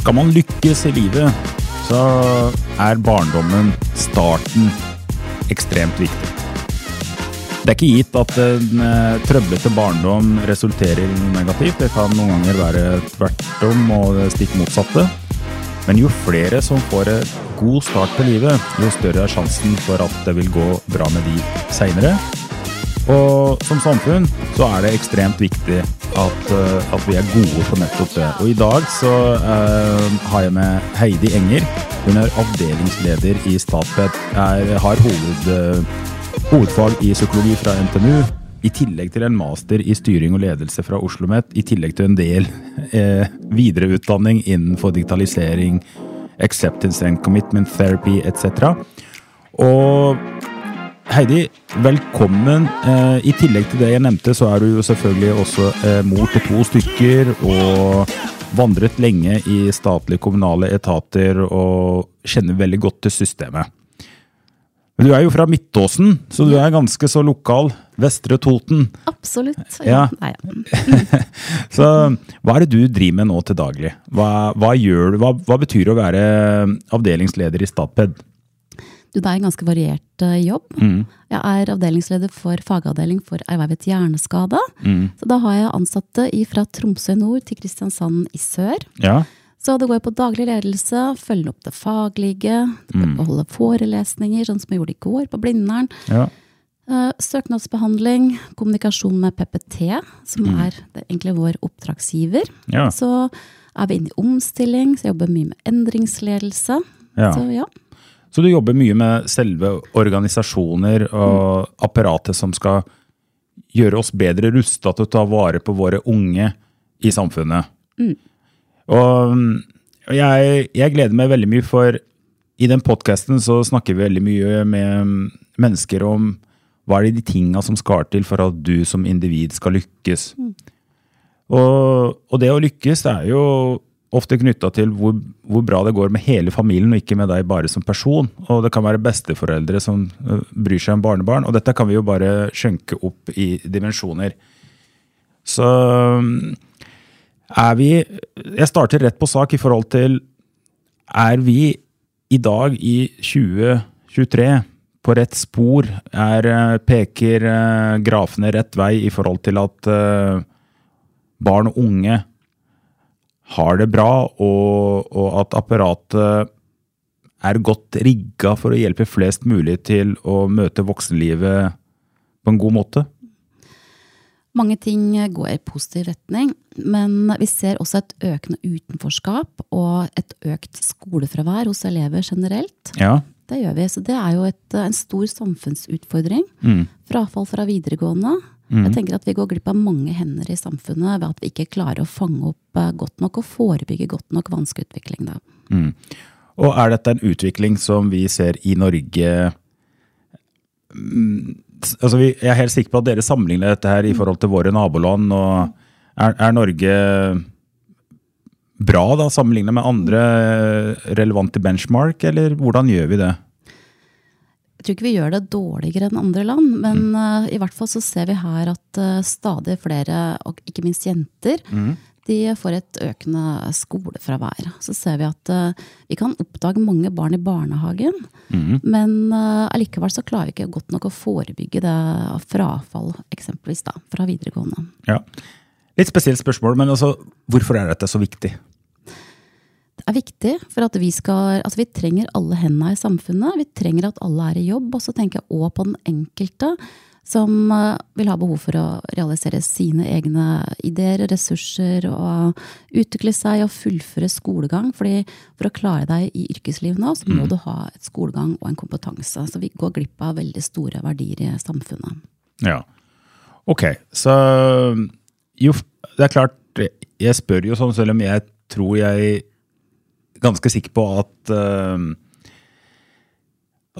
Skal man lykkes i livet, så er barndommen, starten, ekstremt viktig. Det er ikke gitt at en eh, trøblete barndom resulterer negativt. Det kan noen ganger være tvert om og stikk motsatte. Men jo flere som får en god start på livet, jo større er sjansen for at det vil gå bra med de seinere. Og som samfunn så er det ekstremt viktig at, eh, at vi er gode på nettopp det. Og i dag så eh, har jeg med Heidi Enger. Hun er avdelingsleder i Statped. Er, har hoved, eh, hovedfag i psykologi fra NTNU. I tillegg til en master i styring og ledelse fra Oslo OsloMet. I tillegg til en del eh, videreutdanning innenfor digitalisering, acceptance and commitment therapy etc. Og Heidi, velkommen. Eh, I tillegg til det jeg nevnte, så er du jo selvfølgelig også eh, mor til to stykker og vandret lenge i statlige kommunale etater og kjenner veldig godt til systemet. Men du er jo fra Midtåsen, så du er ganske så lokal. Vestre Toten. Absolutt. Ja. Nei, ja. Så hva er det du driver med nå til daglig? Hva, hva gjør? Hva, hva betyr å være avdelingsleder i Statped? Du, det er en ganske variert eh, jobb. Mm. Jeg er avdelingsleder for fagavdeling for ervervet hjerneskade. Mm. Så da har jeg ansatte fra Tromsø i nord til Kristiansand i sør. Ja. Så det går på daglig ledelse, følge opp det faglige, Mm. holde forelesninger, sånn som jeg gjorde i går på Blindern. ja. Eh, Søknadsbehandling, kommunikasjon med PPT, som Mm. er egentlig vår oppdragsgiver. Ja. Så er vi inne i omstilling, så jeg jobber mye med endringsledelse. ja. Så ja. Så du jobber mye med selve organisasjoner og apparatet som skal gjøre oss bedre rusta til å ta vare på våre unge i samfunnet. Og mm, jeg, jeg gleder meg veldig mye, for i den podkasten så snakker vi veldig mye med mm, mennesker om hva er det de tinga som skal til for at du som individ skal lykkes. Og, og det å lykkes er jo ofte knytta til hvor, hvor bra det går med hele familien, og ikke med deg bare som person. Og det kan være besteforeldre som øh, bryr seg om barnebarn. Og dette kan vi jo bare skjønke opp i dimensjoner. Så er vi Jeg starter rett på sak i forhold til Er vi i dag, i 2023, på rett spor? Er, øh, peker øh, grafene rett vei i forhold til at barn og unge har det bra, og, og at apparatet er godt rigga for å hjelpe flest mulig til å møte voksenlivet på en god måte? Mange ting går i positiv retning, men vi ser også et økende utenforskap og et økt skolefravær hos elever generelt. Ja. Det gjør vi, så det er jo et, en stor samfunnsutfordring. Mm. Frafall fra videregående. Jeg tenker at vi går glipp av mange hender i samfunnet ved at vi ikke klarer å fange opp eh, godt nok og forebygge godt nok vanskeutvikling. Da. Mm. Og er dette en utvikling som vi ser i Norge Mm, altså vi, Jeg er helt sikker på at dere sammenligner dette her i forhold til våre naboland. og Er, er Norge bra da, sammenlignet med andre relevante benchmark, eller hvordan gjør vi det? Jeg tror ikke vi gjør det dårligere enn andre land, men eh, i hvert fall så ser vi her at uh, stadig flere, og ikke minst jenter, de får et økende skolefravær. Så ser vi at uh, vi kan oppdage mange barn i barnehagen, men eh, allikevel så klarer vi ikke godt nok å forebygge det frafall, eksempelvis da, fra videregående. Ja. Litt spesielt spørsmål, men altså, hvorfor er dette så viktig? Er viktig, for at vi skal Altså, vi trenger alle hendene i samfunnet. Vi trenger at alle er i jobb. Og så tenker jeg òg på den enkelte som eh, vil ha behov for å realisere sine egne ideer, ressurser, og utvikle seg og fullføre skolegang. Fordi for å klare deg i yrkeslivet nå, så må du ha et skolegang og en kompetanse. Så vi går glipp av veldig store verdier i samfunnet. Ja. Ok, så jo, det er klart jeg spør jo sånn, selv om jeg tror jeg ganske sikker på at eh,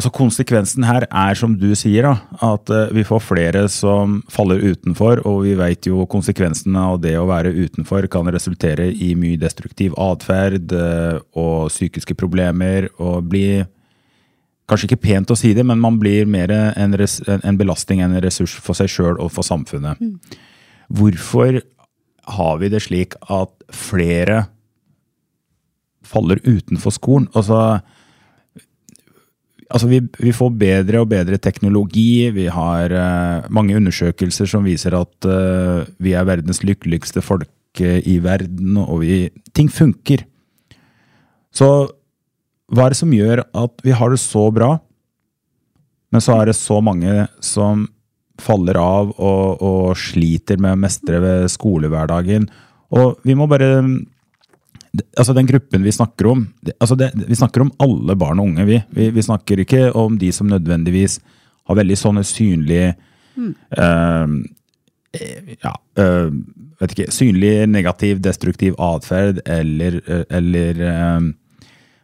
Altså Konsekvensen her er, som du sier, da, at eh, vi får flere som faller utenfor. Og vi vet jo konsekvensene av det å være utenfor kan resultere i mye destruktiv atferd eh, og psykiske problemer. Og bli Kanskje ikke pent å si det, men man blir mer en, res, en belastning enn en ressurs for seg sjøl og for samfunnet. Hvorfor har vi det slik at flere faller utenfor skolen? Altså, altså vi, vi får bedre og bedre teknologi. Vi har uh, mange undersøkelser som viser at uh, vi er verdens lykkeligste folk eh, i verden, og vi, ting funker. Så hva er det som gjør at vi har det så bra, men så er det så mange som faller av og, og sliter med å mestre skolehverdagen? Og vi må bare altså Den gruppen vi snakker om altså det, Vi snakker om alle barn og unge. Vi. vi. Vi, snakker ikke om de som nødvendigvis har veldig sånne synlige eh, ja, uh, vet ikke, Synlig negativ, destruktiv atferd eller, eh, eller uh,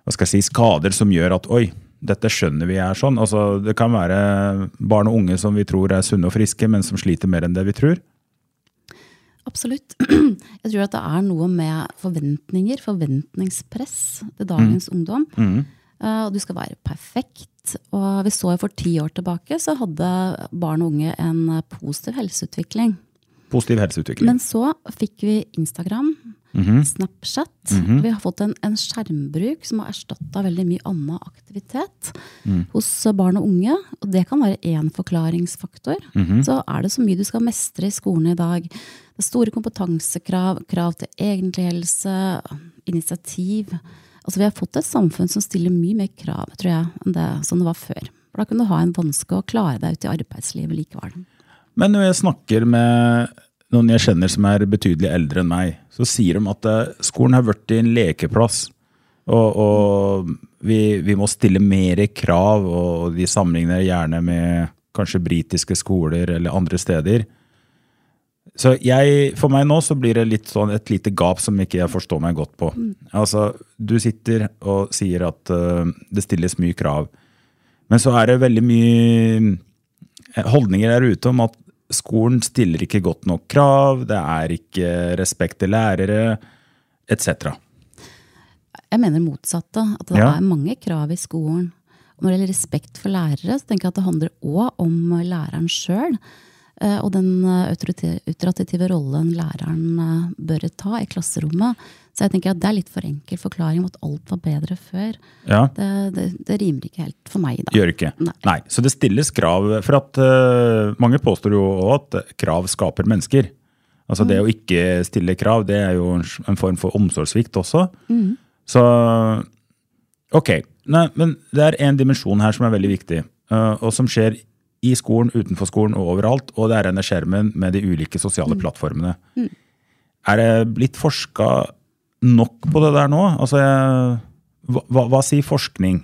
hva skal jeg si, skader som gjør at oi, dette skjønner vi er sånn. Altså, det kan være barn og unge som vi tror er sunne og friske, men som sliter mer enn det vi tror. Absolutt. Jeg tror at det er noe med forventninger, forventningspress til dagens ungdom. Eh, Og du skal være perfekt. Og vi så jo for ti år tilbake så hadde barn og unge en positiv helseutvikling. Positiv helseutvikling. Men så fikk vi Instagram, Snapchat. Vi har fått en, en skjermbruk som har erstatta veldig mye annen aktivitet hos barn og unge. Og det kan være én forklaringsfaktor. Så er det så mye du skal mestre i skolen i dag. Det er store kompetansekrav, krav til egentlig helse, initiativ. Altså Vi har fått et samfunn som stiller mye mer krav tror jeg, enn det som det var før. For Da kunne du ha en vanske og klare deg ut i arbeidslivet likevel. Men når jeg snakker med noen jeg kjenner som er betydelig eldre enn meg, så sier de at eh, skolen har blitt en lekeplass. Og, og vi, vi må stille mer krav, og de sammenligner gjerne med kanskje britiske skoler eller andre steder. Så jeg, for meg nå så blir det litt sånn et lite gap som ikke jeg forstår meg godt på. Altså, Du sitter og sier at uh, det stilles mye krav. Men så er det veldig mye holdninger der ute om at skolen stiller ikke godt nok krav, det er ikke respekt til lærere, etc. Jeg mener motsatte. At det Ja. er mange krav i skolen. Og når det gjelder respekt for lærere, så tenker jeg at det handler òg om læreren sjøl. Og den eh, autoritative rollen læreren eh, bør ta i klasserommet. Så jeg tenker at det er litt for enkel forklaring om at alt var bedre før. Ja, Det, det, det rimer ikke helt for meg, da. gjør ikke. Nei. Nei. Så det stilles krav. For at uh, mange påstår jo at krav skaper mennesker. Altså det å ikke stille krav, det er jo en, form for omsorgssvikt også. Så ok. Nei, men det er en dimensjon her som er veldig viktig, uh, og som skjer i skolen, utenfor skolen og overalt, og det er denne skjermen med de ulike sosiale plattformene. Er det blitt forska nok på det der nå? Altså, hva, hva, sier forskning?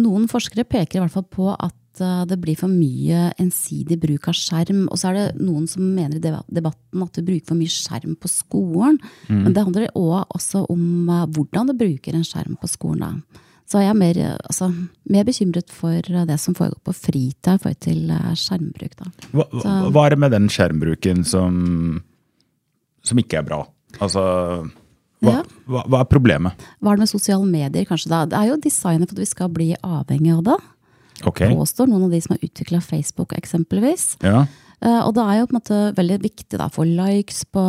Noen forskere peker i hvert fall på at eh, det blir for mye ensidig bruk av skjerm. Og så er det noen som mener i debatten at vi bruker for mye skjerm på skolen. Men det handler også, også om eh, hvordan du bruker en skjerm på skolen. Da. Så jeg er mer, altså, mer bekymret for det som foregår på fritida i forhold til eh, skjermbruk. Da. Hva, så, hva er det med den skjermbruken som, som ikke er bra? Altså, hva, Ja. hva, hva er problemet? Hva er det med sosiale medier? kanskje da? Det er jo designet for at vi skal bli avhengig av det. Okay. Påstår noen av de som har utvikla Facebook, eksempelvis. ja. Eh, Og det er jo på en måte veldig viktig da, få likes på,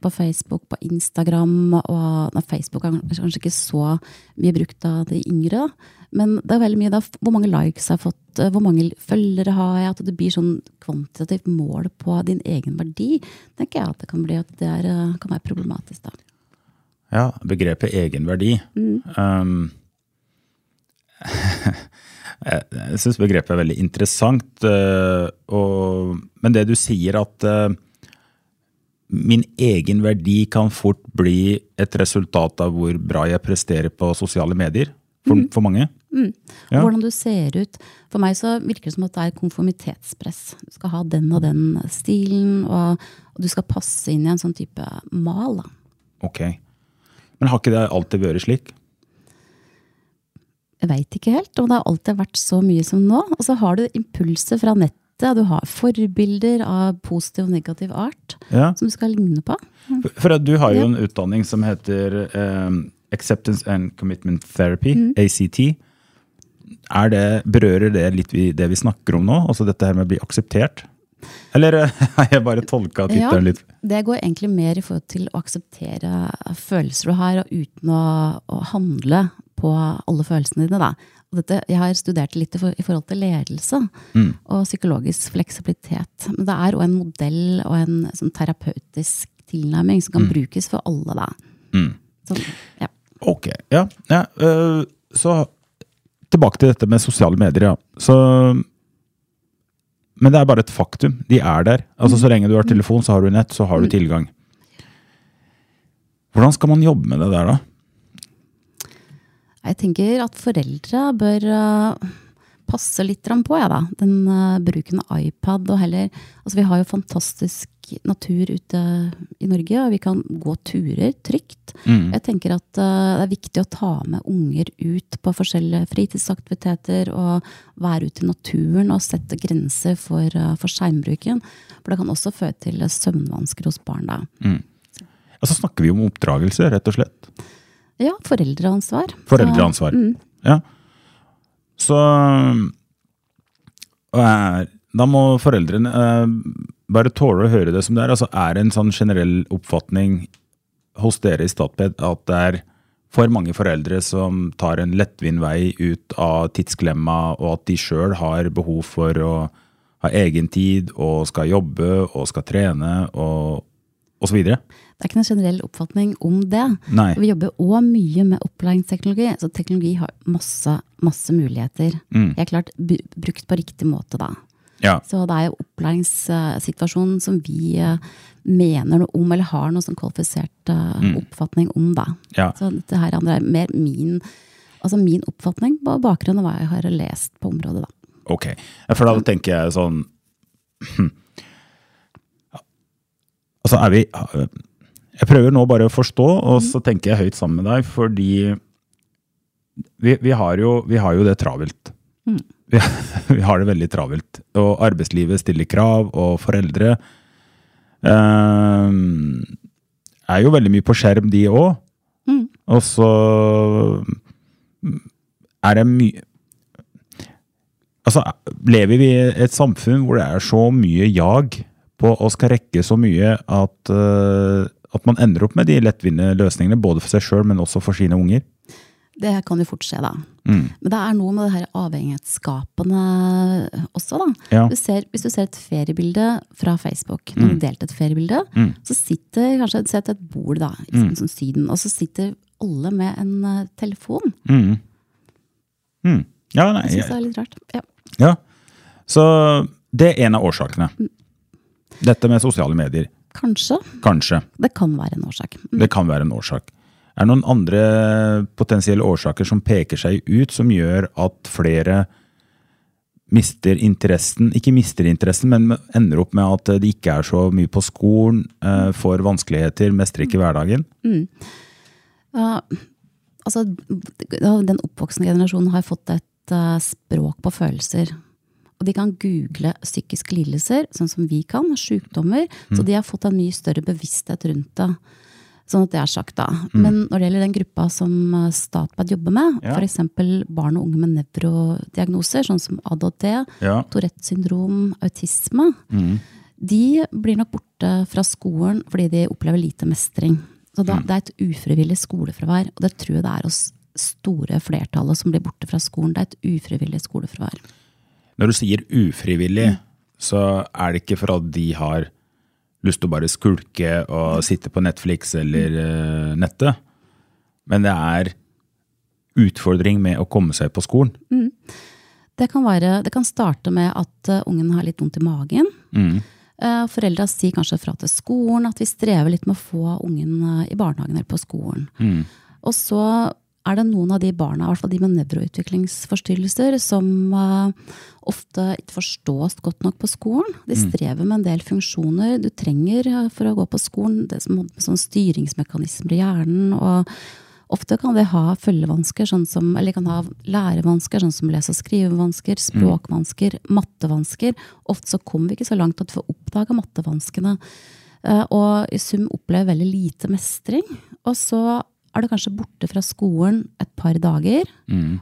på Facebook, på Instagram. og na, Facebook er kanskje ikke så mye brukt av de yngre. da. Men det er veldig mye da, hvor mange likes jeg har fått, eh, hvor mange følgere har jeg. At det blir sånn kvantitativt mål på din egen verdi. tenker jeg at det kan bli at det er, eh, kan være problematisk. da. ja, begrepet egenverdi. Um, jeg syns begrepet er veldig interessant. eh, og, men det du sier at eh, min egen verdi kan fort bli et resultat av hvor bra jeg presterer på sosiale medier for, for mange. Mm. Ja. hvordan du ser ut. For meg så virker det som at det er konformitetspress. Du skal ha den og den stilen, og, og du skal passe inn i en sånn type mal. Da. Ok. Men har ikke det alltid vært slik? Jeg veit ikke helt, og det har alltid vært så mye som nå. Og så har du impulser fra nettet, du har forbilder av positiv og negativ art Ja. som du skal ligne på. For- For du har jo Ja. en utdanning som heter um, Acceptance and Commitment Therapy, Mm. ACT. Er det, berører det litt vi, det vi snakker om nå? Altså dette her med å bli akseptert? Eller har jeg bare tolka Ja, tittelen litt det går egentlig mer i forhold til å akseptere følelser du har, uten å, å handle på alle følelsene dine. Da. Og dette, jeg har studert litt i, for, i forhold til ledelse Mm. og psykologisk fleksibilitet. Men det er òg en modell og en sånn terapeutisk tilnærming som kan brukes for alle. Da. Mm. Sånn, ja. Ok, ja. ja øh, så tilbake til dette med sosiale medier, ja. Så Men det er bare et faktum. De er der. Altså Så lenge du har telefon, så har du nett, så har du tilgang. Hvordan skal man jobbe med det der, da? Jeg tenker at foreldre bør uh, passe litt på, ja, da. Den uh, bruken av iPad og heller Altså, vi har jo fantastisk natur ute i Norge, og vi kan gå turer trygt. Jeg tenker at uh, det er viktig å ta med unger ut på forskjellige fritidsaktiviteter og være ute i naturen og sette grenser for, uh, for skjermbruken. For det kan også føre til søvnvansker hos barn, da. Og så snakker vi om oppdragelse, rett og slett. Ja, foreldreansvar. Foreldreansvar. Mm, Ja. Så eh, Da må foreldrene eh, bare tåle å høre det som det er. Altså, er det en sånn generell oppfatning hos dere i Statped at det er for mange foreldre som tar en lettvint vei ut av tidsklemma, og at de sjøl har behov for å ha egen tid og skal jobbe og skal trene og osv.? Det er ikke en generell oppfatning om det. Nei. Vi jobber òg mye med opplæringsteknologi. Så teknologi har masse, masse muligheter. Mm. er klart brukt på riktig måte, da. Ja. Så det er jo opplæringssituasjonen som vi eh, mener noe om, eller har noe sånn kvalifisert mm. oppfatning om, da. Ja. Så dette her andre er mer min, altså min oppfatning på bakgrunn av hva jeg har lest på området, da. Ok, for da tenker jeg sånn Altså er vi Jeg prøver nå bare å forstå, og så tenker jeg høyt sammen med deg, fordi vi, vi, har, jo, vi har jo det travelt. Vi, vi har det veldig travelt. Og arbeidslivet stiller krav, og foreldre eh, er jo veldig mye på skjerm, de òg. Og så er det mye Altså, lever vi i et samfunn hvor det er så mye jag på å skal rekke så mye at, eh, at man ender opp med de lettvinte løsningene, både for seg sjøl, men også for sine unger? Det kan jo fort skje, da. Mm. Men det er noe med det her avhengighetsskapende også, da. Ja. Du ser, hvis du ser et feriebilde fra Facebook, når du delte et feriebilde, så sitter kanskje sett et bord da, i sånn som Syden, og så sitter alle med en eh, telefon. Mm. Mm. Ja, nei, Jeg syns det er litt rart. Ja. ja. Så det er en av årsakene. Dette med sosiale medier. Kanskje. Kanskje. Det kan være en årsak. Mm. Det kan være en årsak. Er det noen andre potensielle årsaker som peker seg ut, som gjør at flere mister interessen, ikke mister interessen, men ender opp med at de ikke er så mye på skolen, eh, får vanskeligheter, mestrer ikke hverdagen? Ja, altså, den oppvoksende generasjonen har fått et uh, språk på følelser. Og de kan google psykiske lidelser, sånn som vi kan, sykdommer. Så de har fått en mye større bevissthet rundt det. Sånn at det er sagt, da. Men når det gjelder den gruppa som eh, Statped jobber med, Ja. f.eks. barn og unge med nevrodiagnoser, sånn som ADHD, Ja. Tourettes syndrom, autisme, de blir nok borte fra skolen fordi de opplever lite mestring. Så da, Det er et ufrivillig skolefravær, og det tror jeg det er hos store flertallet som blir borte fra skolen. Det er et ufrivillig skolefravær. Når du sier ufrivillig, så er det ikke for at de har lyst til å bare skulke og sitte på Netflix eller eh, nettet, men det er utfordring med å komme seg på skolen. Det kan, være, det kan starte med at uh, ungen har litt vondt i magen. Uh, Foreldra sier kanskje fra til skolen at vi strever litt med å få ungen uh, i barnehagen eller på skolen. Og så er det noen av de barna, i hvert fall de med nevroutviklingsforstyrrelser, som eh, ofte ikke forstås godt nok på skolen. De strever med en del funksjoner du trenger eh, for å gå på skolen. Det som sånn styringsmekanismer i hjernen. og Ofte kan de ha følgevansker, sånn som, eller kan ha lærevansker, sånn som lese- og skrivevansker, språkvansker, mattevansker. Ofte så kommer vi ikke så langt at vi får oppdaga mattevanskene. Eh, Og i sum opplever veldig lite mestring. Og så er du kanskje borte fra skolen et par dager.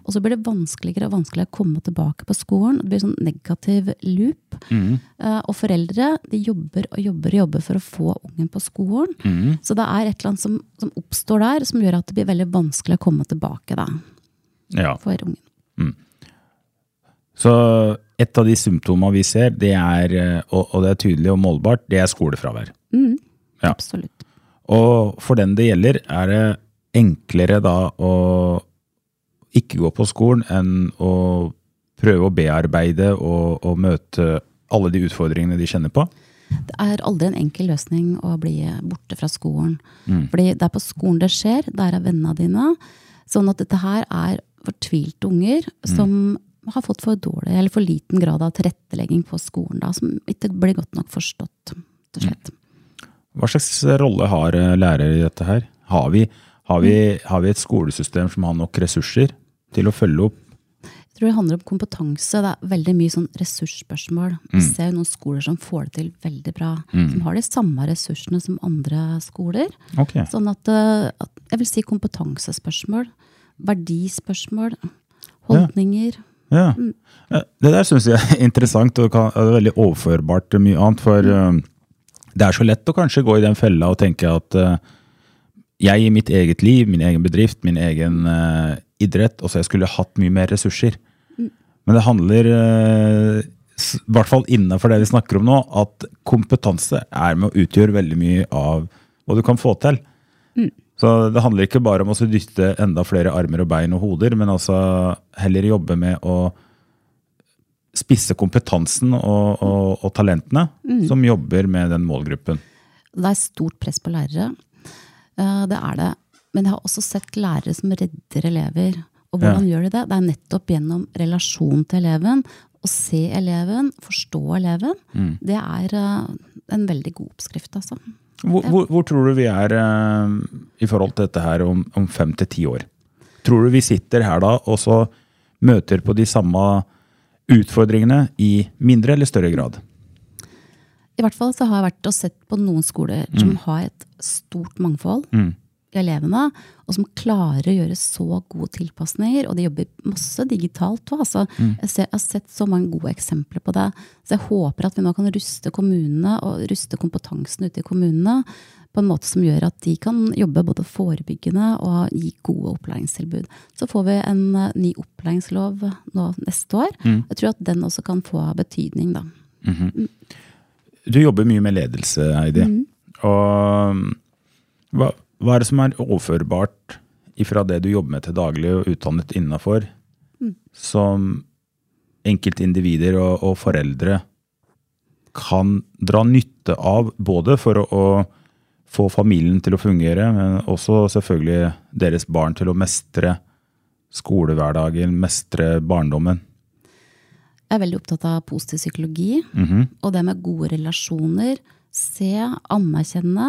Og så blir det vanskeligere og vanskeligere å komme tilbake på skolen. Det blir sånn negativ loop. Eh, Og foreldre de jobber og jobber og jobber for å få ungen på skolen. Så det er et eller annet som, som oppstår der, som gjør at det blir veldig vanskelig å komme tilbake da, Ja. for ungen. Så et av de symptomene vi ser, det er, eh, og, og det er tydelig og målbart, det er skolefravær. Ja. Absolutt. Og for den det gjelder, er det enklere da å ikke gå på skolen enn å prøve å bearbeide og, og møte alle de utfordringene de kjenner på. Det er aldri en enkel løsning å bli borte fra skolen. Fordi det er på skolen det skjer, der er vennene dine. Sånn at dette her er fortvilte unger som har fått for dårlig eller for liten grad av tilrettelegging på skolen. Da, som ikke blir godt nok forstått. slett. Hva slags rolle har eh, lærere i dette her? Har vi, har, vi, har vi et skolesystem som har nok ressurser til å følge opp? Jeg tror det handler om kompetanse. Det er veldig mye sånn ressursspørsmål. Vi ser jo noen skoler som får det til veldig bra. Som har de samme ressursene som andre skoler. Okay. Sånn at, eh, at jeg vil si kompetansespørsmål, verdispørsmål, holdninger. Ja. Ja. Det der syns jeg er interessant og kan, er veldig overførbart til mye annet. For eh, det er så lett å kanskje gå i den fella og tenke at eh, jeg i mitt eget liv, min egen bedrift, min egen uh, idrett, også jeg skulle hatt mye mer ressurser. Men det handler, uh, i hvert fall innenfor det vi snakker om nå, at kompetanse er med å utgjøre veldig mye av hva du kan få til. Så det handler ikke bare om å dytte enda flere armer og bein og hoder, men altså heller jobbe med å spisse kompetansen og, og, og talentene som jobber med den målgruppen. Det er stort press på lærere. Eh, Det er det. Men jeg har også sett lærere som redder elever. Og hvordan gjør de det? Det er nettopp gjennom relasjon til eleven. Å se eleven, forstå eleven. Det er eh, en veldig god oppskrift, altså. Hvor, hvor, hvor tror du vi er eh, i forhold til dette her om, om fem til ti år? Tror du vi sitter her da og så møter på de samme utfordringene i mindre eller større grad? I hvert fall så har jeg vært og sett på noen skoler som har et stort mangfold i elevene, og som klarer å gjøre så gode tilpasninger. Og de jobber masse digitalt òg. Altså, jeg, jeg har sett så mange gode eksempler på det. Så jeg håper at vi nå kan ruste kommunene og ruste kompetansen ute i kommunene på en måte som gjør at de kan jobbe både forebyggende og gi gode opplæringstilbud. Så får vi en eh, ny opplæringslov nå neste år. Jeg tror at den også kan få betydning, da. Du jobber mye med ledelse, Heidi. Og um, hva, hva er det som er overførbart ifra det du jobber med til daglig og utdannet innafor, som enkeltindivider og, og foreldre kan dra nytte av, både for å, å få familien til å fungere, men også selvfølgelig deres barn til å mestre skolehverdagen, mestre barndommen? Jeg er veldig opptatt av positiv psykologi. Og det med gode relasjoner. Se, anerkjenne.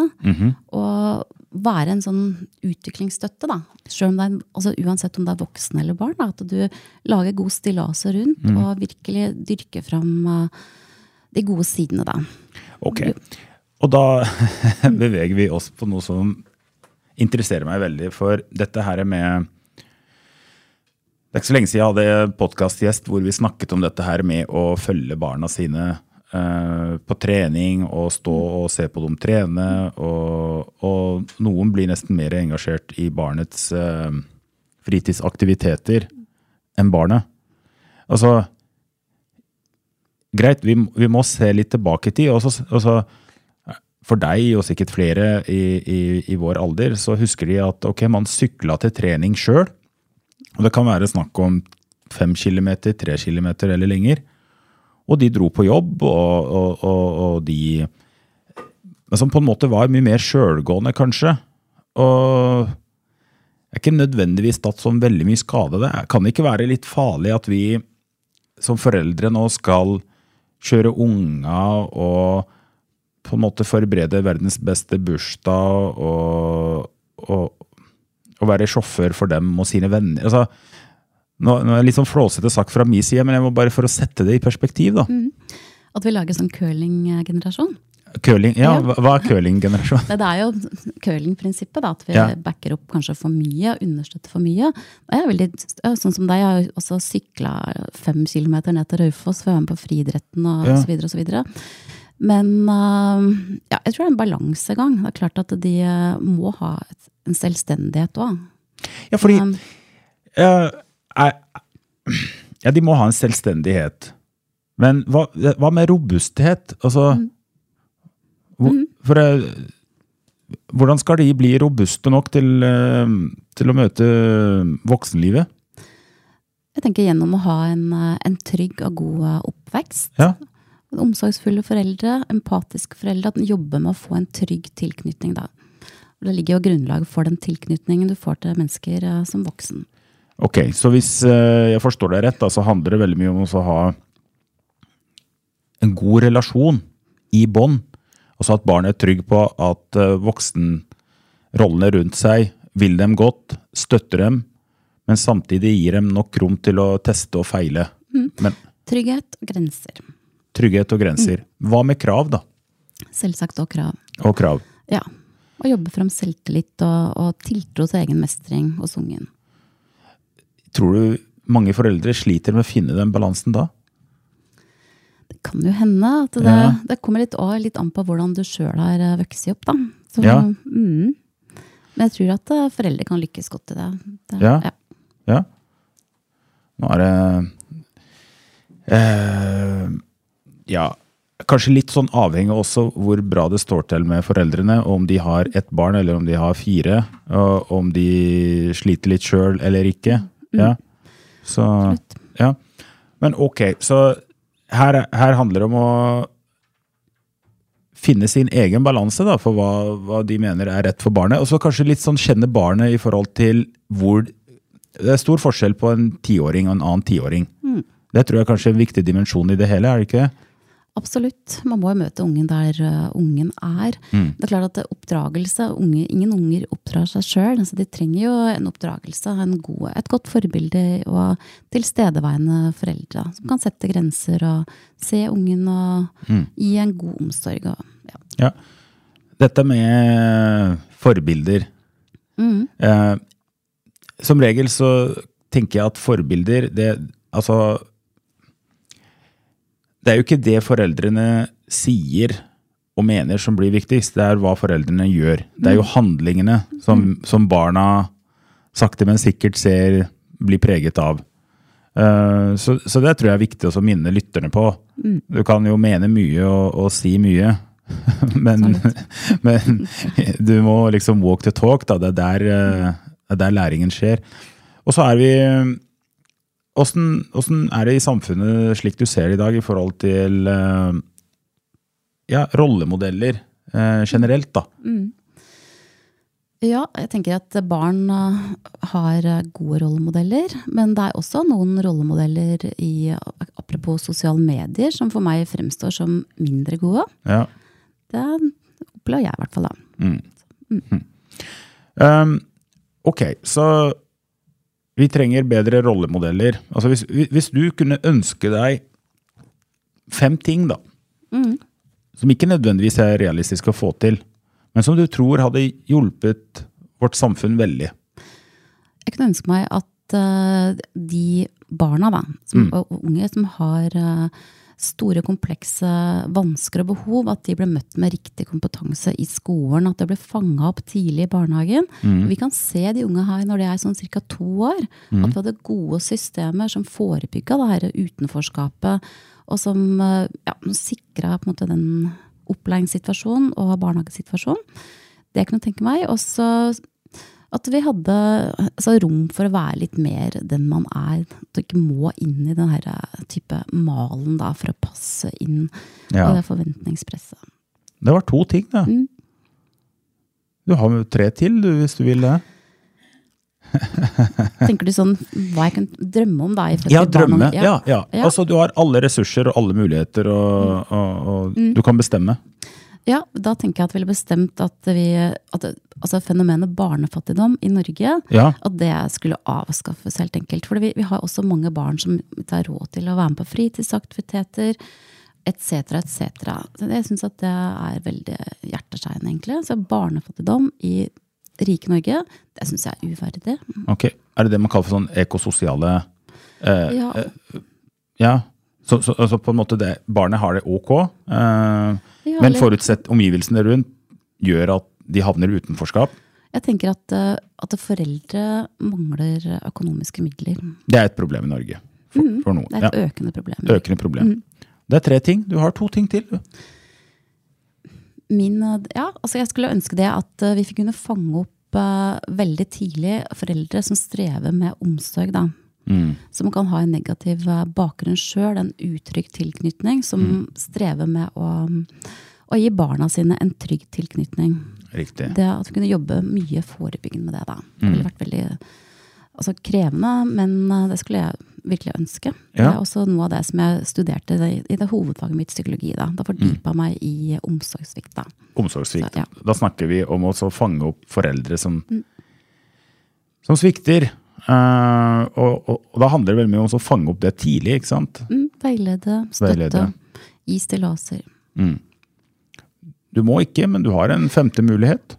Og være en sånn utviklingsstøtte, da. Selv om er, altså uansett om det er voksne eller barn. Da, at du lager god stillaser rundt og virkelig dyrker fram eh, de gode sidene, da. Ok. Og da beveger vi oss på noe som interesserer meg veldig. For dette her med Det er ikke så lenge siden jeg hadde podkastgjest hvor vi snakket om dette her med å følge barna sine eh, på trening og stå og se på dem trene. Og, og noen blir nesten mer engasjert i barnets eh, fritidsaktiviteter enn barnet. Altså Greit, vi, vi må se litt tilbake i tid. og så- for deg og sikkert flere i, i, i vår alder, så husker de at ok, man sykla til trening sjøl. Og det kan være snakk om fem kilometer, tre kilometer eller lenger. Og de dro på jobb, og, og, og, og de som på en måte var mye mer sjølgående, kanskje. Og er ikke nødvendigvis tatt sånn veldig mye skade. Det kan ikke være litt farlig at vi som foreldre nå skal kjøre unga og på en måte forberede verdens beste bursdag og, og, og være sjåfør for dem og sine venner. Altså, nå, nå er det litt sånn flåsete sagt fra min side, men jeg må bare for å sette det i perspektiv. da. At vi lager sånn curling-generasjon. Curling, ja, Ja. hva er curling-generasjon? Det er jo curlingprinsippet, da, at vi Ja. backer opp kanskje for mye, og understøtter for mye. Jeg er veldig, sånn som deg, jeg har også sykla fem kilometer ned til Raufoss for å være med på friidretten og Ja. så videre. Men øh, ja, jeg tror det er en balansegang. Det er klart at de øh, må ha et, en selvstendighet òg. Ja, fordi eh, er, Ja, de må ha en selvstendighet. Men hva, hva med robusthet? Altså hvor, for, eh, Hvordan skal de bli robuste nok til, eh, til å møte voksenlivet? Jeg tenker gjennom å ha en, en trygg og god oppvekst. Ja. Omsorgsfulle foreldre, empatiske foreldre, at en jobber med å få en trygg tilknytning da. Og Det ligger jo grunnlag for den tilknytningen du får til mennesker øh, som voksen. Ok, så hvis eh, jeg forstår deg rett, da, så handler det veldig mye om å ha en god relasjon i bånd. Altså at barnet er trygg på at uh, voksenrollene rundt seg vil dem godt, støtter dem, men samtidig gir dem nok rom til å teste og feile. Men Trygghet og grenser. trygghet og grenser. Hva med krav, da? Selvsagt og krav. Og krav. Ja. Og jobbe fram selvtillit og, og tiltro til egen mestring hos ungen. Tror du mange foreldre sliter med å finne den balansen da? Det kan jo hende at det, Ja. det kommer litt, også litt an på hvordan du sjøl har øh, vokst opp, da. Så, Ja. mm. Men jeg tror at øh, foreldre kan lykkes godt i det. det Ja. Ja. Nå er det eh, Ja, kanskje litt sånn avhengig også hvor bra det står til med foreldrene. Om de har ett barn eller om de har fire. Og om de sliter litt sjøl eller ikke. Ja. Så Ja. Men ok, så her, her handler det om å finne sin egen balanse da, for hva, hva de mener er rett for barnet. Og så kanskje litt sånn kjenne barnet i forhold til hvor Det er stor forskjell på en tiåring og en annen tiåring. Det tror jeg kanskje er en viktig dimensjon i det hele, er det ikke? Absolutt. Man må jo møte ungen der øh, ungen er. Det er klart at oppdragelse, unge, Ingen unger oppdrar seg sjøl, så de trenger jo en oppdragelse. En god, et godt forbilde og tilstedeværende foreldre som kan sette grenser og se ungen og gi en god omsorg. Og, ja. Ja. Dette med forbilder. Eh, som regel så tenker jeg at forbilder, det altså Det er jo ikke det foreldrene sier og mener som blir viktigst, det er hva foreldrene gjør. Det er jo handlingene som, som barna sakte, men sikkert ser blir preget av. Eh, så, så det tror jeg er viktig å minne lytterne på. Du kan jo mene mye og, og si mye, men, men du må liksom walk the talk. Da. Det, er der, eh, det er der læringen skjer. Og så er vi Åssen er det i samfunnet slik du ser det i dag, i forhold til eh, ja, rollemodeller eh, generelt, da? ja, jeg tenker at barn øh, har gode rollemodeller, men det er også noen rollemodeller i apropos sosiale medier som for meg fremstår som mindre gode. Ja. Det opplever jeg i hvert fall, da. Um, ok, så vi trenger bedre rollemodeller. Altså hvis, hvis du kunne ønske deg fem ting, da, som ikke nødvendigvis er realistisk å få til, men som du tror hadde hjulpet vårt samfunn veldig. Jeg kunne ønske meg at uh, de barna da, som, og unge som har øh, store, komplekse vansker og behov, at de ble møtt med riktig kompetanse i skolen. At det ble fanga opp tidlig i barnehagen. Vi kan se de unge her når de er sånn ca. to år. At vi hadde gode systemer som forebygga det her utenforskapet, og som øh, ja, sikra på en måte den opplæringssituasjonen og barnehagesituasjonen. Det kan jeg tenke meg. Og så at vi hadde altså, rom for å være litt mer den man er. At du ikke må inn i den her eh, type malen da, for å passe inn Ja. i det forventningspresset. Det var to ting, da. Mm. Du har jo tre til, du, hvis du vil det. Tenker du sånn hva jeg kan drømme om da? Ja, drømme. Ja, ja. Ja. Mm. Altså, du har alle ressurser og alle muligheter, og, og, og du kan bestemme. Ja, da tenker jeg at vi ville bestemt at vi at, altså fenomenet barnefattigdom i Norge, Ja. at det skulle avskaffes helt enkelt. For vi, vi har også mange barn som ikke har råd til å være med på fritidsaktiviteter, etc., etc. Jeg syns at det er veldig hjerteskjærende, egentlig. Så barnefattigdom i rike Norge, det syns jeg er uverdig. Ok, Er det det man kaller for sånn ekososiale eh, Ja, Ja. Så, så altså på en måte det, barnet har det ok, eh, Ja, men forutsett omgivelsene rundt gjør at de havner i utenforskap. jeg tenker at, eh, at foreldre mangler økonomiske midler. Det er et problem i Norge. For, for noen. Mm, Det er Ja, et økende problem. økende problem. Det er tre ting. Du har to ting til. Min, eh, ja, altså jeg skulle ønske det at eh, vi fikk kunne fange opp uh, veldig tidlig foreldre som strever med omsorg. da. Som kan ha en negativ eh, bakgrunn sjøl, en utrygg tilknytning. Som strever med å, å gi barna sine en trygg tilknytning. Riktig. Det At vi kunne jobbe mye forebyggende med det. da. Det ville vært veldig altså, krevende, men eh, det skulle jeg virkelig ønske. Det er også noe av det som jeg studerte i det, hovedfaget mitt, psykologi. Da, da fordypa meg i omsorgssvikt. da. Omsorgssvikt. Så, ja. Da snakker vi om å fange opp foreldre som, som svikter. Eh, og, og, og da handler det veldig mye om å fange opp det tidlig, ikke sant? Mm, veilede, støtte, Veilede. gi stillaser. Du må ikke, men du har en femte mulighet.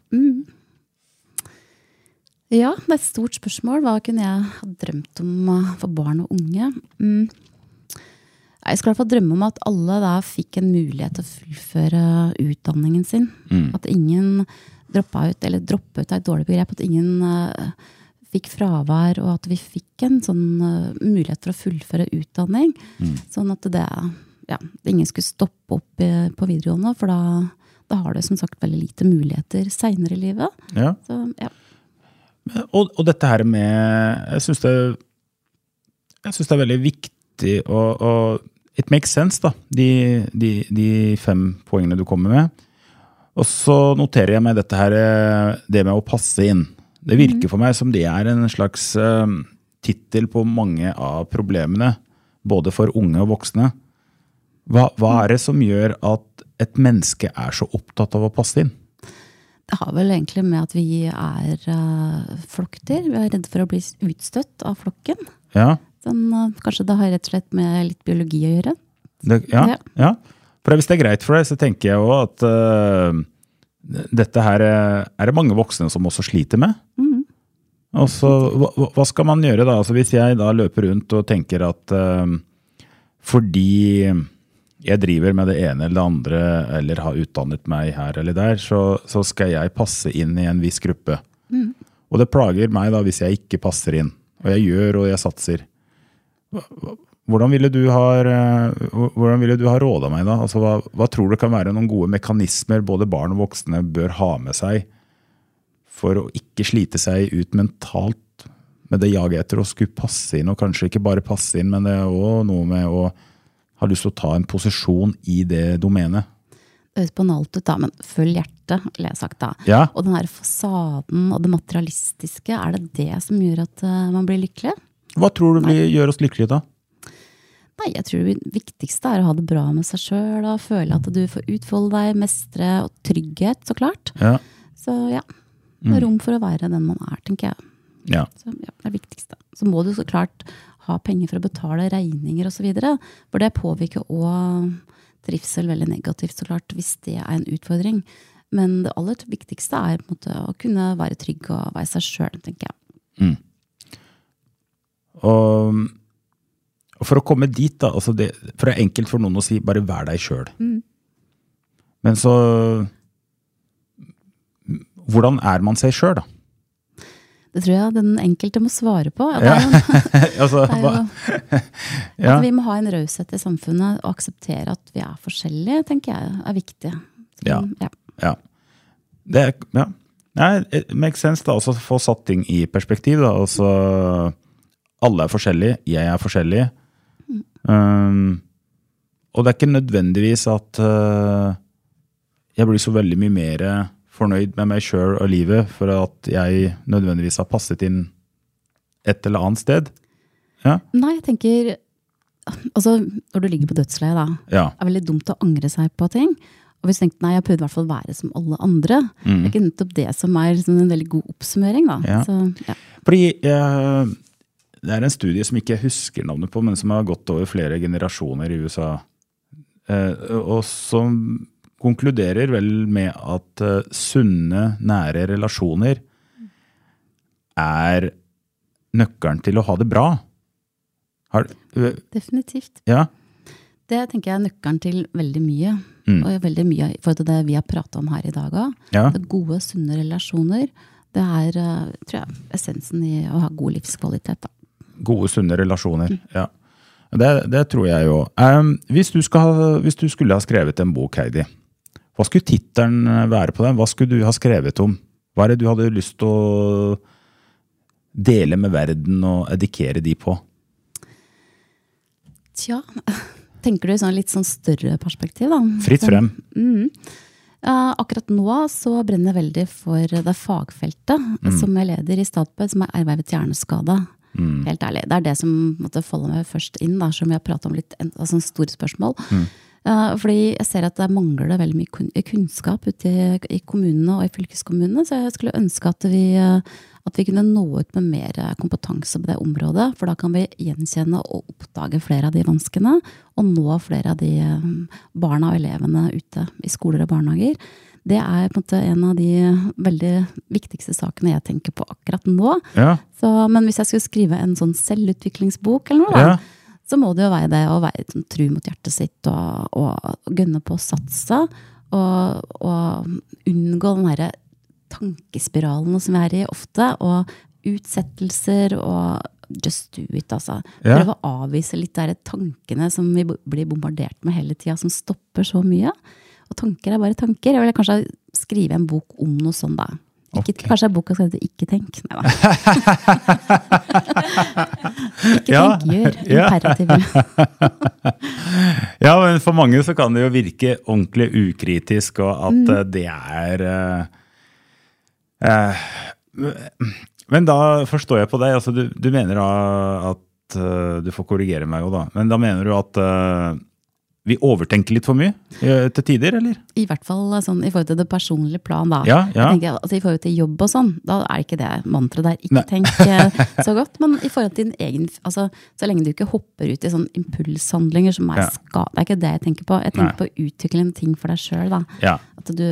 Ja, det er et stort spørsmål. Hva kunne jeg ha drømt om uh, for barn og unge? Mm. Jeg skulle i hvert fall drømme om at alle da fikk en mulighet til å fullføre utdanningen sin. At ingen droppa ut, eller droppe ut er et dårlig begrep, at ingen uh, fikk fravær, og at vi fikk en sånn uh, mulighet for å fullføre utdanning. Sånn at det, ja, ingen skulle stoppe opp i, på videregående, for da, da har du som sagt veldig lite muligheter seinere i livet. Ja. Så ja. Og, og dette her med Jeg syns det, jeg synes det er veldig viktig og, og It makes sense, da, de, de, de fem poengene du kommer med. Og så noterer jeg meg dette her, eh, det med å passe inn. Det virker for meg som det er en slags uh, tittel på mange av problemene. Både for unge og voksne. Hva, hva er det som gjør at et menneske er så opptatt av å passe inn? Det har vel egentlig med at vi er uh, flokkdyr. Vi er redde for å bli utstøtt av flokken. Ja, Den, uh, kanskje det har rett og slett med litt biologi å gjøre. Det, ja, Ja. ja. For hvis det er greit for deg, så tenker jeg òg at øh, dette her er er det mange voksne som også sliter med. Og så, hva, hva skal man gjøre da? Altså hvis jeg da løper rundt og tenker at uh, fordi jeg driver med det ene eller det andre, eller har utdannet meg her eller der, så, så skal jeg passe inn i en viss gruppe. Og det plager meg da hvis jeg ikke passer inn. Og jeg gjør og jeg satser. Hvordan ville du ha, eh, hvordan du ha råda meg da? Altså, hva, hva tror du kan være noen gode mekanismer både barn og voksne bør ha med seg for å ikke slite seg ut mentalt med det jaget etter å skulle passe inn, og kanskje ikke bare passe inn, men det er òg noe med å ha lyst til å ta en posisjon i det domenet. Det høres banalt ut, da, men følg hjertet, ville jeg sagt da. Ja. Og den her fasaden og det materialistiske, er det det som gjør at uh, man blir lykkelig? Hva tror du blir, gjør oss lykkelige da? Nei, jeg tror det viktigste er å ha det bra med seg sjøl og føle at du får utfolde deg, mestre og trygghet, så klart. Ja. Så ja, det er rom for å være den man er, tenker jeg. ja. Så ja, det er det viktigste. Så må du så klart ha penger for å betale regninger osv. For det påvirker òg trivsel veldig negativt, så klart, hvis det er en utfordring. Men det aller viktigste er måte, å kunne være trygg og være seg sjøl, tenker jeg. Og, og for å komme dit, da altså det, For det er enkelt for noen å si 'bare vær deg sjøl'. Men så Hvordan er man seg sjøl, da? Det tror jeg den enkelte må svare på. Ja, altså, jo, ja. Vi må ha en raushet i samfunnet og akseptere at vi er forskjellige, tenker jeg er viktig. Så, Ja. ja. ja. Det ja. Nei, makes sense, da. å få satt ting i perspektiv. da. Altså, alle er forskjellige, jeg er forskjellig. Um, og det er ikke nødvendigvis at uh, jeg blir så veldig mye mer fornøyd med meg sjøl og livet for at jeg nødvendigvis har passet inn et eller annet sted? Ja. Nei, jeg tenker Altså, når du ligger på dødsleiet, da. Ja. Det er veldig dumt å angre seg på ting. Og hvis du tenkte nei, jeg prøvde i hvert fall å være som alle andre. Det er ikke nettopp det som er liksom en veldig god oppsummering, da. Mm. Ja. Så, ja. Fordi eh, det er en studie som ikke jeg husker navnet på, men som har gått over flere generasjoner i USA. Eh, og som konkluderer vel med at eh, sunne, nære relasjoner er nøkkelen til å ha det bra. Har, øh, Definitivt. ja? Det tenker jeg er nøkkelen til veldig mye. Mm. Og veldig mye i forhold til det vi har prata om her i dag òg. Ja. Gode, sunne relasjoner. Det er tror jeg, essensen i å ha god livskvalitet. Da. Gode, sunne relasjoner. Ja. Det, det tror jeg jo. Um, hvis, du skal hvis du skulle ha skrevet en bok, Heidi, hva skulle tittelen være på den? Hva skulle du ha skrevet om? Hva er det du hadde lyst til å dele med verden og edikere de på? Tja, tenker du i sånn litt sånn større perspektiv, da? Fritt frem. Mm. Uh, akkurat nå så brenner jeg veldig for det fagfeltet Mm. som jeg leder i Statped, som er ervervet hjerneskade. Mm. Helt ærlig. Det er det som måtte falle meg først inn, da, som vi har pratet om litt, en- altså store spørsmål. Mm. Uh, fordi jeg ser at det mangler det veldig mye kunnskap ute i, i kommunene og i fylkeskommunene, så jeg skulle ønske at vi, eh, at vi kunne nå ut med mer eh, kompetanse på det området. For da kan vi gjenkjenne og oppdage flere av de vanskene, og nå flere av de eh, barna og elevene ute i skoler og barnehager. Det er på en måte en av de veldig viktigste sakene jeg tenker på akkurat nå. Ja. Så, men hvis jeg skulle skrive en sånn selvutviklingsbok eller noe, da, Ja. så må det jo være det å være sånn, tru mot hjertet sitt og, og gønne på å satse. Og, og unngå den derre tankespiralen som vi er i ofte. Og utsettelser og just do it, altså. Ja. Prøve å avvise litt de tankene som vi blir bombardert med hele tida, som stopper så mye. Og tanker er bare tanker. Jeg vil kanskje skrive en bok om noe sånn, da. Ikke, okay. Kanskje boka skal hete Ikke tenk. Nei da. Ikke Ja, tenk, gjør. Imperativ. Ja, men for mange så kan det jo virke ordentlig ukritisk, og at mm. det er eh, eh, Men da forstår jeg på deg. Altså, du, du mener da at eh, Du får korrigere meg jo, da. Men da mener du at eh, vi overtenker litt for mye eh, til tider, eller? I hvert fall sånn, i forhold til det personlige plan, da. Ja, ja. Tenker, altså, I forhold til jobb og sånn, da er ikke det mantraet der. Ikke Nei. tenk eh, så godt. Men i forhold til din egen altså, Så lenge du ikke hopper ut i sånne impulshandlinger som er Ja. skada Det er ikke det jeg tenker på. Jeg tenker Nei. på å utvikle en ting for deg sjøl, da. Ja. At du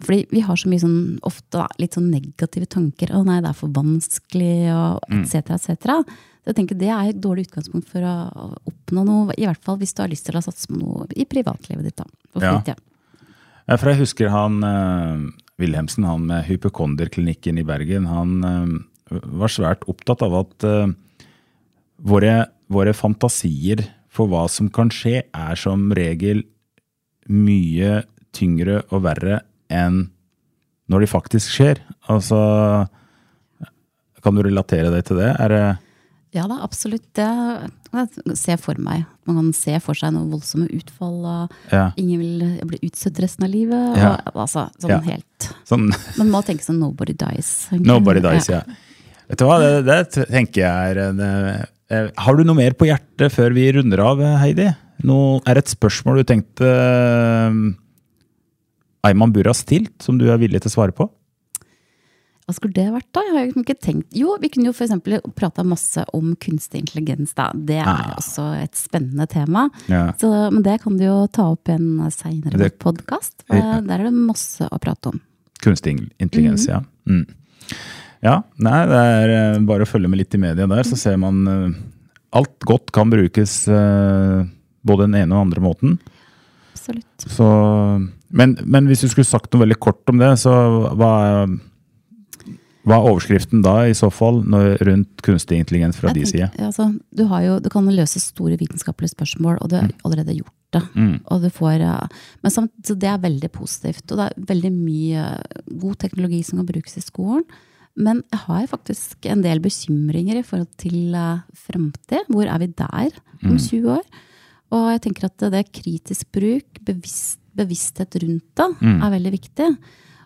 fordi vi har så mye sånn, ofte da, litt sånn negative tanker. 'Å nei, det er for vanskelig', og Mm. etc., etc. Så jeg tenker Det er et dårlig utgangspunkt for å oppnå noe, i hvert fall hvis du har lyst til å satse på noe i privatlivet ditt. da. Ja, For jeg husker han eh, Wilhelmsen, han med hypokonderklinikken i Bergen, han eh, var svært opptatt av at eh, våre, våre fantasier for hva som kan skje, er som regel mye tyngre og verre enn når de faktisk skjer. Altså Kan du relatere deg til det? Er det Ja da, absolutt. Det jeg for meg. Man kan se for seg noen voldsomme utfall. Og ja, ingen vil bli utstøtt resten av livet. Ja. Og, altså, sånn Ja. helt. sånn Man må tenke sånn 'nobody dies'. egentlig. Nobody dies, ja. Vet du hva, det, det tenker jeg er en eh, eh, Har du noe mer på hjertet før vi runder av, eh, Heidi? Nå er det et spørsmål du tenkte Eiman Ayman Burra stilt, som du er villig til å svare på? Hva skulle det vært, da? Jeg har ikke tenkt Jo, vi kunne jo eksempel prata masse om kunstig intelligens, da. Det er Ah. også et spennende tema. Ja. Så, men det kan du jo ta opp i en seinere podkast. Ja. Der er det masse å prate om. Kunstig intelligens, ja. Mm. Ja, nei, det er eh, bare å følge med litt i media der, så ser man uh, Alt godt kan brukes uh, både den ene og den andre måten. Absolutt. Så, men, men hvis du skulle sagt noe veldig kort om det, så hva er, hva er overskriften da i så fall når, rundt kunstig intelligens fra de side? altså, du, har jo, du kan løse store vitenskapelige spørsmål, og du har allerede gjort det. Mm. Og du får, men samt, så det er veldig positivt. Og det er veldig mye god teknologi som kan brukes i skolen. Men jeg har faktisk en del bekymringer i forhold til uh, framtid. Hvor er vi der om 20 år? Og jeg tenker at det det kritisk bruk, bevisst, bevissthet rundt det, er veldig viktig.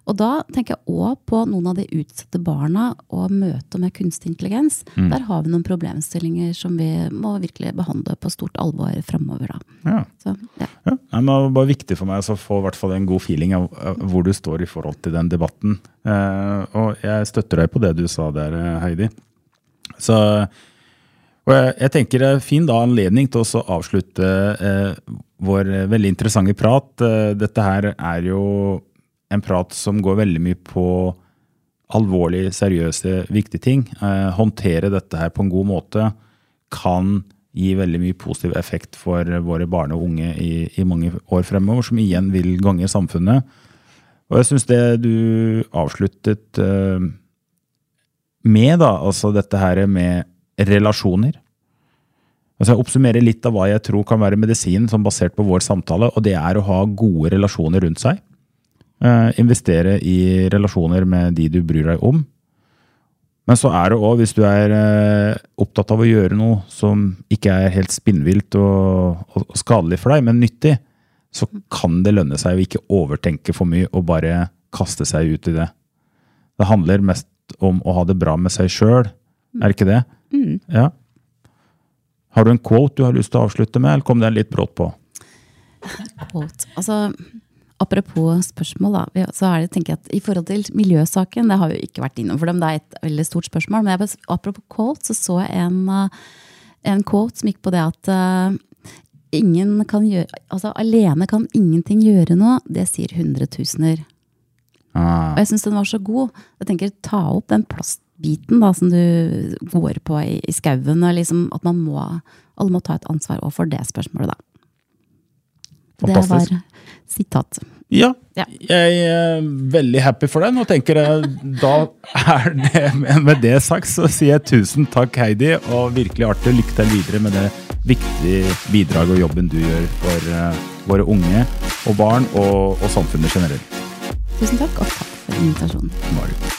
Og da tenker jeg òg på noen av de utsatte barna og møtet med kunstig intelligens. Der har vi noen problemstillinger som vi må virkelig behandle på stort alvor framover. Ja. Så, ja. Ja, det var bare viktig for meg å få i hvert fall en god feeling av hvor du står i forhold til den debatten. Eh, og jeg støtter deg på det du sa der, eh, Heidi. Så, og jeg, jeg tenker det er fin da anledning til å avslutte eh, vår eh, veldig interessante prat. Dette her er jo en prat som går veldig mye på alvorlige, seriøse, viktige ting. Eh, håndtere dette her på en god måte kan gi veldig mye positiv effekt for våre barn og unge i, i mange år fremover, som igjen vil gange samfunnet. Og jeg syns det du avsluttet eh, med, da, altså dette her med relasjoner Altså Jeg oppsummerer litt av hva jeg tror kan være medisinen, som basert på vår samtale, og det er å ha gode relasjoner rundt seg. Eh, investere i relasjoner med de du bryr deg om. Men så er det òg, hvis du er eh, opptatt av å gjøre noe som ikke er helt spinnvilt og, og, skadelig for deg, men nyttig, så kan det lønne seg å ikke overtenke for mye og bare kaste seg ut i det. Det handler mest om å ha det bra med seg sjøl, er det ikke det? Ja. Har du en quote du har lyst til å avslutte med, eller kom den litt brått på? Quote. Altså, apropos spørsmål, da, så er det, tenker jeg at i forhold til miljøsaken, det har vi jo ikke vært innom for dem, det er et veldig stort spørsmål, men jeg, apropos quote, så så jeg en, uh, en quote som gikk på det at uh, ingen kan gjøre, altså alene kan ingenting gjøre noe, det sier hundretusener. Ah, Og jeg syns den var så god. Jeg tenker, Ta opp den plastbiten da, som du går på i, i skauen. Liksom, at man må, alle må ta et ansvar også for det spørsmålet, da. Det var sitat. Ja, Ja. jeg er veldig happy for den, og tenker jeg, da er det med, det sagt, så sier jeg tusen takk, Heidi, og virkelig artig. Lykke til videre med det viktige bidraget og jobben du gjør for uh, våre unge og barn og, og samfunnet generelt. Tusen takk, og takk for invitasjonen. Bare.